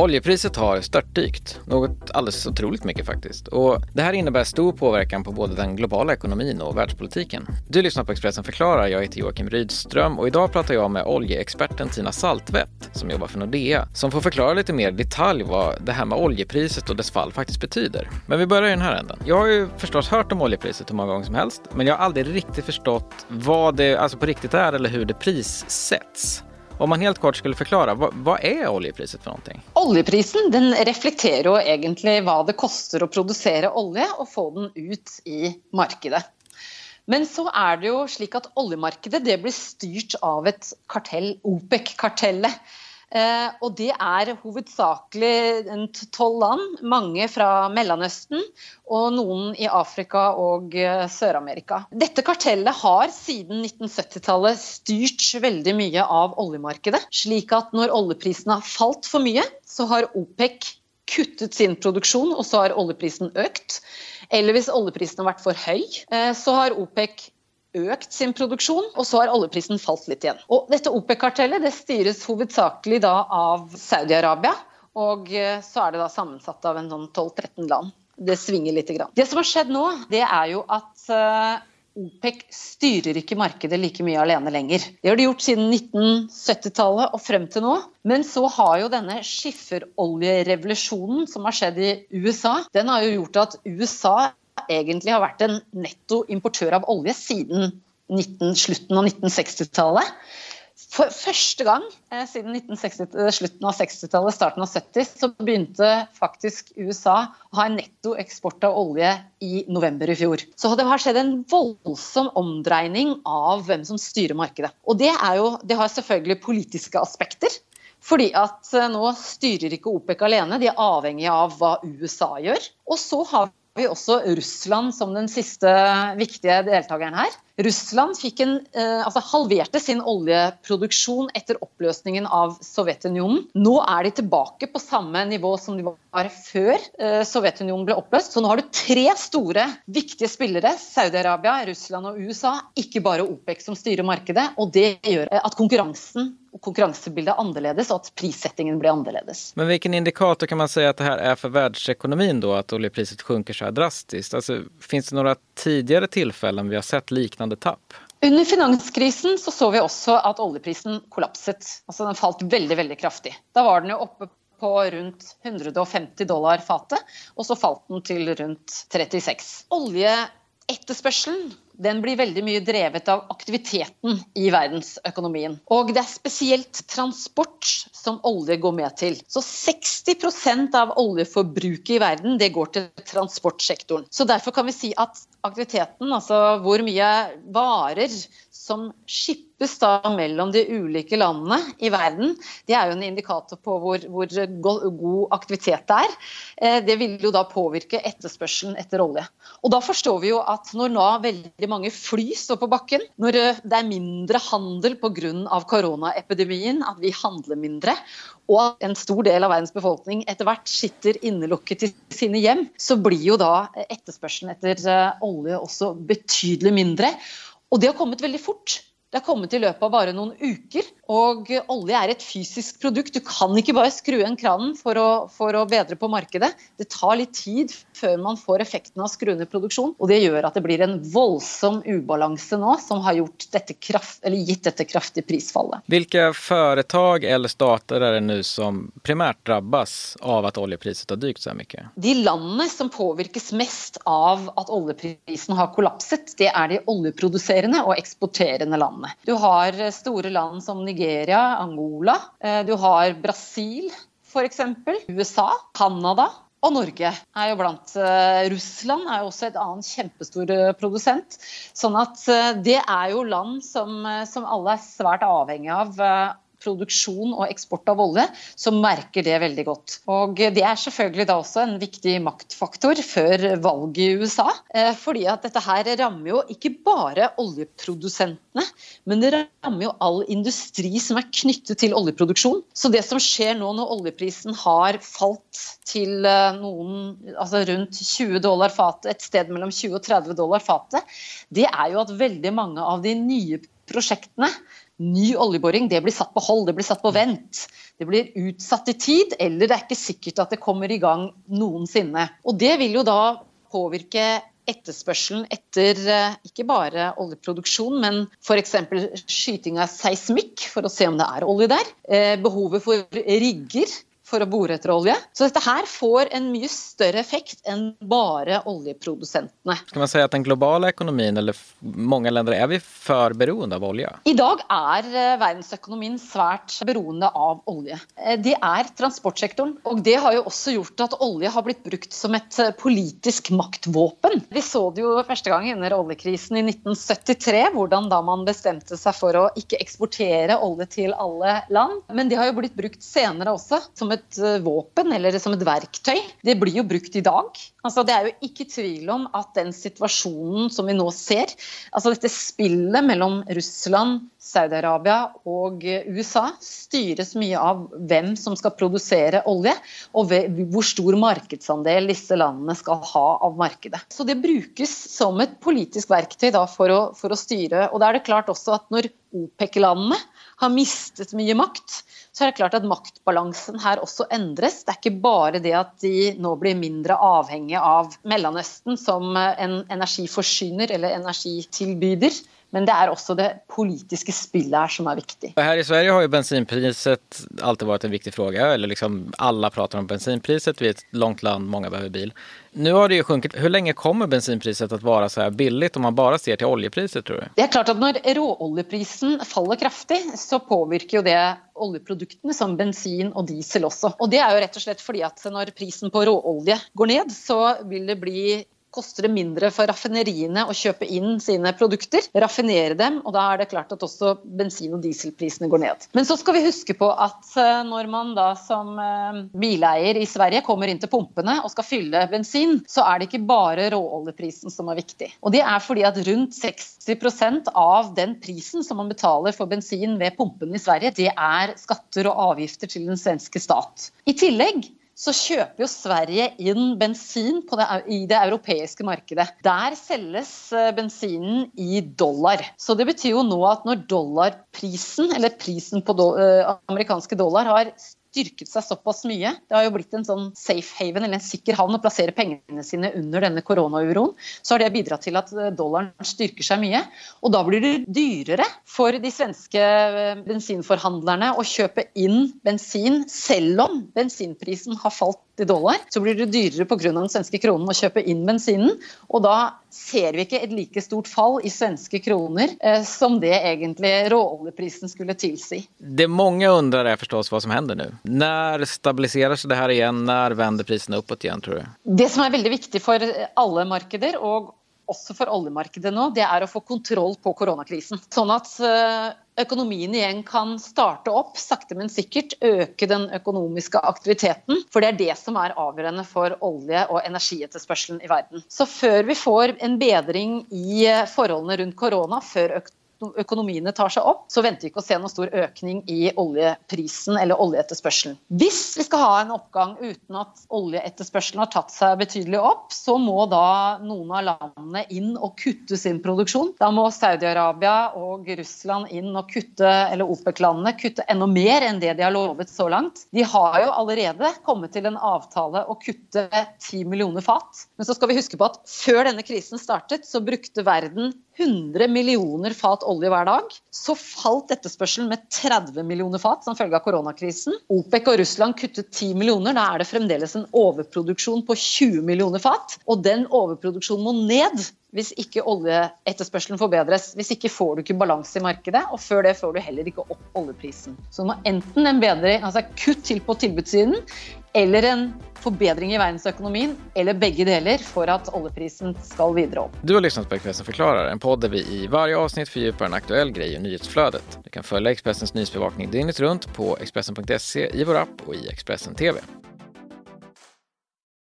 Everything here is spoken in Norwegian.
Oljepriset har störtdykt, något alldeles otroligt mycket faktiskt. Och det här innebär stor påverkan på både den globala ekonomin och världspolitiken. Du lyssnar på Expressen förklarar, jag heter Joakim Rydström och idag pratar jag med oljeexperten Tina Saltvedt som jobbar för Nordea, som får förklara lite mer detalj vad det här med oljepriset och dess fall faktiskt betyder. Men vi börjar i den här änden. Jag har ju förstås hört om oljepriset hur många gånger som helst, men jag har aldrig riktigt förstått vad det alltså på riktigt är eller hur det prissätts. Om man helt kort skulle forklare, hva, hva, er oljepriset for noe? Oljeprisen den reflekterer jo egentlig hva det koster å produsere olje og få den ut i markedet. Men så er det jo slik at oljemarkedet det blir styrt av et kartell, OPEC-kartellet. Eh, og det er hovedsakelig tolv land, mange fra Mellomøsten og noen i Afrika og eh, Sør-Amerika. Dette kartellet har siden 1970-tallet styrt veldig mye av oljemarkedet. Slik at når oljeprisen har falt for mye, så har OPEC kuttet sin produksjon, og så har oljeprisen økt. Eller hvis oljeprisen har vært for høy, eh, så har OPEC økt sin produksjon, og så har oljeprisen falt litt igjen. Og dette OPEC-kartellet det styres hovedsakelig da av Saudi-Arabia, og eh, så er det da sammensatt av en sånn 12-13 land. Det svinger litt. Grann. Det som har skjedd nå, det er jo at eh, OPEC styrer ikke markedet like mye alene lenger. Det har de gjort siden 1970-tallet og frem til nå. Men så har jo denne skifferoljerevolusjonen som har skjedd i USA, den har jo gjort at USA egentlig har vært en netto importør av olje siden 19, slutten av 1960-tallet. For første gang eh, siden 1960, eh, slutten av 60-tallet, starten av 70, så begynte faktisk USA å ha en netto eksport av olje i november i fjor. Så det har skjedd en voldsom omdreining av hvem som styrer markedet. Og det, jo, det har selvfølgelig politiske aspekter. Fordi at eh, nå styrer ikke OPEC alene, de er avhengig av hva USA gjør. Og så har vi også Russland som den siste viktige deltakeren her. Russland en, eh, altså halverte sin oljeproduksjon etter oppløsningen av Sovjetunionen. Nå er de tilbake på samme nivå som de var før eh, Sovjetunionen ble oppløst. Så nå har du tre store viktige spillere, Saudi-Arabia, Russland og USA, ikke bare OPEC som styrer markedet. Og det gjør at konkurransen og konkurransebildet er annerledes, og at prissettingen blir annerledes. Men hvilken indikator kan man si at det her er for verdensøkonomien, da, at oljepriset synker så drastisk? Altså, Fins det noen tidligere tilfeller vi har sett lignende tapp? Under finanskrisen så, så vi også at oljeprisen kollapset. Altså Den falt veldig veldig kraftig. Da var den jo oppe på rundt 150 dollar fatet, og så falt den til rundt 36. Oljeetterspørselen den blir veldig mye drevet av aktiviteten i verdensøkonomien. Og det er spesielt transport som olje går med til. Så 60% av oljeforbruket i verden det går til transportsektoren. Så derfor kan vi si at aktiviteten, altså hvor mye varer som skippes da mellom de ulike landene i verden, det er jo en indikator på hvor, hvor god aktivitet det er. Eh, det vil jo da påvirke etterspørselen etter olje. Og da forstår vi jo at når nå veldig mange fly står på bakken, når eh, det er mindre handel pga. koronaepidemien, at vi handler mindre, og at en stor del av verdens befolkning etter hvert sitter innelukket i sine hjem, så blir jo da etterspørselen etter eh, olje også betydelig mindre. Og det har kommet veldig fort. Det har kommet i løpet av bare noen uker. Og olje er et fysisk produkt. Du kan ikke bare skru igjen kranen for å, for å, bedre på markedet. Det tar litt tid før man får effekten av å skru ned produksjon. Og det gjør at det blir en voldsom ubalanse nå, som har dette kraft, gitt dette kraftige prisfallet. Hvilke foretak eller stater er det nå som primært rammes av at oljepriset har dykt så mye? De landene som påvirkes mest av at oljeprisen har kollapset, det er de oljeproduserende og eksporterende landene. Du har store land som Nigeria Nigeria, Angola. Eh, du har Brasil f.eks. USA, Canada. Og Norge er jo blant uh, Russland er jo også et annet kjempestor uh, produsent. Sånn at det er jo land som, som alle er svært avhengig av produksjon og eksport av olje, som merker det veldig godt. Og Det er selvfølgelig da også en viktig maktfaktor før valget i USA. Eh, fordi at dette her rammer jo ikke bare oljeprodusentene, men det rammer jo all industri som er knyttet til oljeproduksjon. Så det som skjer nå når oljeprisen har falt til eh, noen, altså rundt 20 dollar fatet, et sted mellom 20 og 30 dollar fatet, det er jo at veldig mange av de nye prosjektene ny oljeboring det blir satt på hold, det blir satt på vent. Det blir utsatt i tid, eller det er ikke sikkert at det kommer i gang noensinne. Og det vil jo da påvirke etterspørselen etter eh, ikke bare oljeproduksjon, men f.eks. skyting av seismikk for å se om det er olje der. Eh, behovet for rigger for å bore etter olje. Så dette her får en mye større effekt enn bare oljeprodusentene. Skal man si at den globale økonomien, eller mange land, er vi for beroende av olje? I dag er eh, verdensøkonomien svært beroende av olje. Eh, det er transportsektoren. Og det har jo også gjort at olje har blitt brukt som et eh, politisk maktvåpen. Vi så det jo første gang under oljekrisen i 1973, hvordan da man bestemte seg for å ikke eksportere olje til alle land. Men det har jo blitt brukt senere også som et et eh, våpen eller som et verktøy. Det blir jo brukt i dag. Altså, det er jo ikke tvil om at den situasjonen som vi nå ser, altså dette spillet mellom Russland, Saudi-Arabia og USA, styres mye av hvem som skal produsere olje, og hvor stor markedsandel disse landene skal ha av markedet. Så det brukes som et politisk verktøy da, for, å, for å styre. Og da er det klart også at når OPEC-landene har mistet mye makt, så er det klart at maktbalansen her også endres. Det er ikke bare det at de nå blir mindre avhengige av Mellomøsten som en energiforsyner eller energitilbyder. Men det er også det politiske spillet her som er viktig. Her i Sverige har jo bensinpriset alltid vært en viktig spørsmål. Eller liksom alle prater om bensinpriset. Vi er et langt land, mange behøver bil. Nå har det jo sjunket. Hvor lenge kommer bensinpriset til å være så her billig om man bare ser til oljepriset, tror du? Det er klart at Når råoljeprisen faller kraftig, så påvirker jo det oljeproduktene som bensin og diesel også. Og Det er jo rett og slett fordi at når prisen på råolje går ned, så vil det bli koster det mindre for raffineriene å kjøpe inn sine produkter, raffinere dem, og da er det klart at også bensin- og dieselprisene går ned. Men så skal vi huske på at eh, når man da som eh, bileier i Sverige kommer inn til pumpene og skal fylle bensin, så er det ikke bare råoljeprisen som er viktig. Og det er fordi at rundt 60% av den prisen som man betaler for bensin ved pumpene i Sverige, det er skatter og avgifter til den svenske stat. I tillegg så kjøper jo Sverige inn bensin det, i det europeiske markedet. Der selges eh, bensinen i dollar. Så det betyr jo nå at når dollarprisen, eller prisen på do, eh, amerikanske dollar, har styrket seg såpass mye. Det har jo blitt en sånn safe haven, eller en sikker havn, å plassere pengene sine under denne koronauroen. Så har det bidratt til at eh, dollaren styrker seg mye. Og da blir det dyrere for de svenske eh, bensinforhandlerne å kjøpe inn bensin, selv om bensinprisen har falt i dollar, så blir det dyrere pga. den svenske kronen å kjøpe inn bensinen. Og da ser vi ikke et like stort fall i svenske kroner eh, som det egentlig råoljeprisen skulle tilsi. Det mange undrer er forstås hva som hender nå. Når stabiliserer seg det her igjen? Når vender prisene oppåt igjen, tror du? Det som er veldig viktig for alle markeder, og også for oljemarkedet nå, det er å få kontroll på koronakrisen. Sånn at eh, økonomien igjen kan starte opp, sakte, men sikkert øke den økonomiske aktiviteten. For det er det som er avgjørende for olje- og energietterspørselen i verden. Så før vi får en bedring i forholdene rundt korona, før økonomiene tar seg opp, så venter vi ikke å se noen stor økning i oljeprisen eller oljeetterspørselen. Hvis vi skal ha en oppgang uten at oljeetterspørselen har tatt seg betydelig opp, så må da noen av landene inn og kutte sin produksjon. Da må Saudi-Arabia og Russland inn og kutte, eller OPEC-landene kutte enda mer enn det de har lovet så langt. De har jo allerede kommet til en avtale å kutte 10 millioner fat. Men så skal vi huske på at før denne krisen startet, så brukte verden 100 millioner fat olje hver dag. Så falt etterspørselen med 30 millioner fat som følge av koronakrisen. OPEC og Russland kuttet 10 millioner. Da er det fremdeles en overproduksjon på 20 millioner fat. Og den overproduksjonen må ned hvis ikke oljeetterspørselen forbedres. Hvis ikke får du ikke balanse i markedet, og før det får du heller ikke opp oljeprisen. Så du må enten en bedre, altså kutt til på tilbudssiden, eller en forbedring i verdensøkonomien, eller begge deler, for at oljeprisen skal videre opp. Du har lyttet på Ekspressen forklarer, en podd vi i hver avsnitt fordyper en aktuell greie i nyhetsflødet. Du kan følge Ekspressens nyhetsbevakning døgnet rundt på ekspressen.se, i vår app og i Ekspressen TV.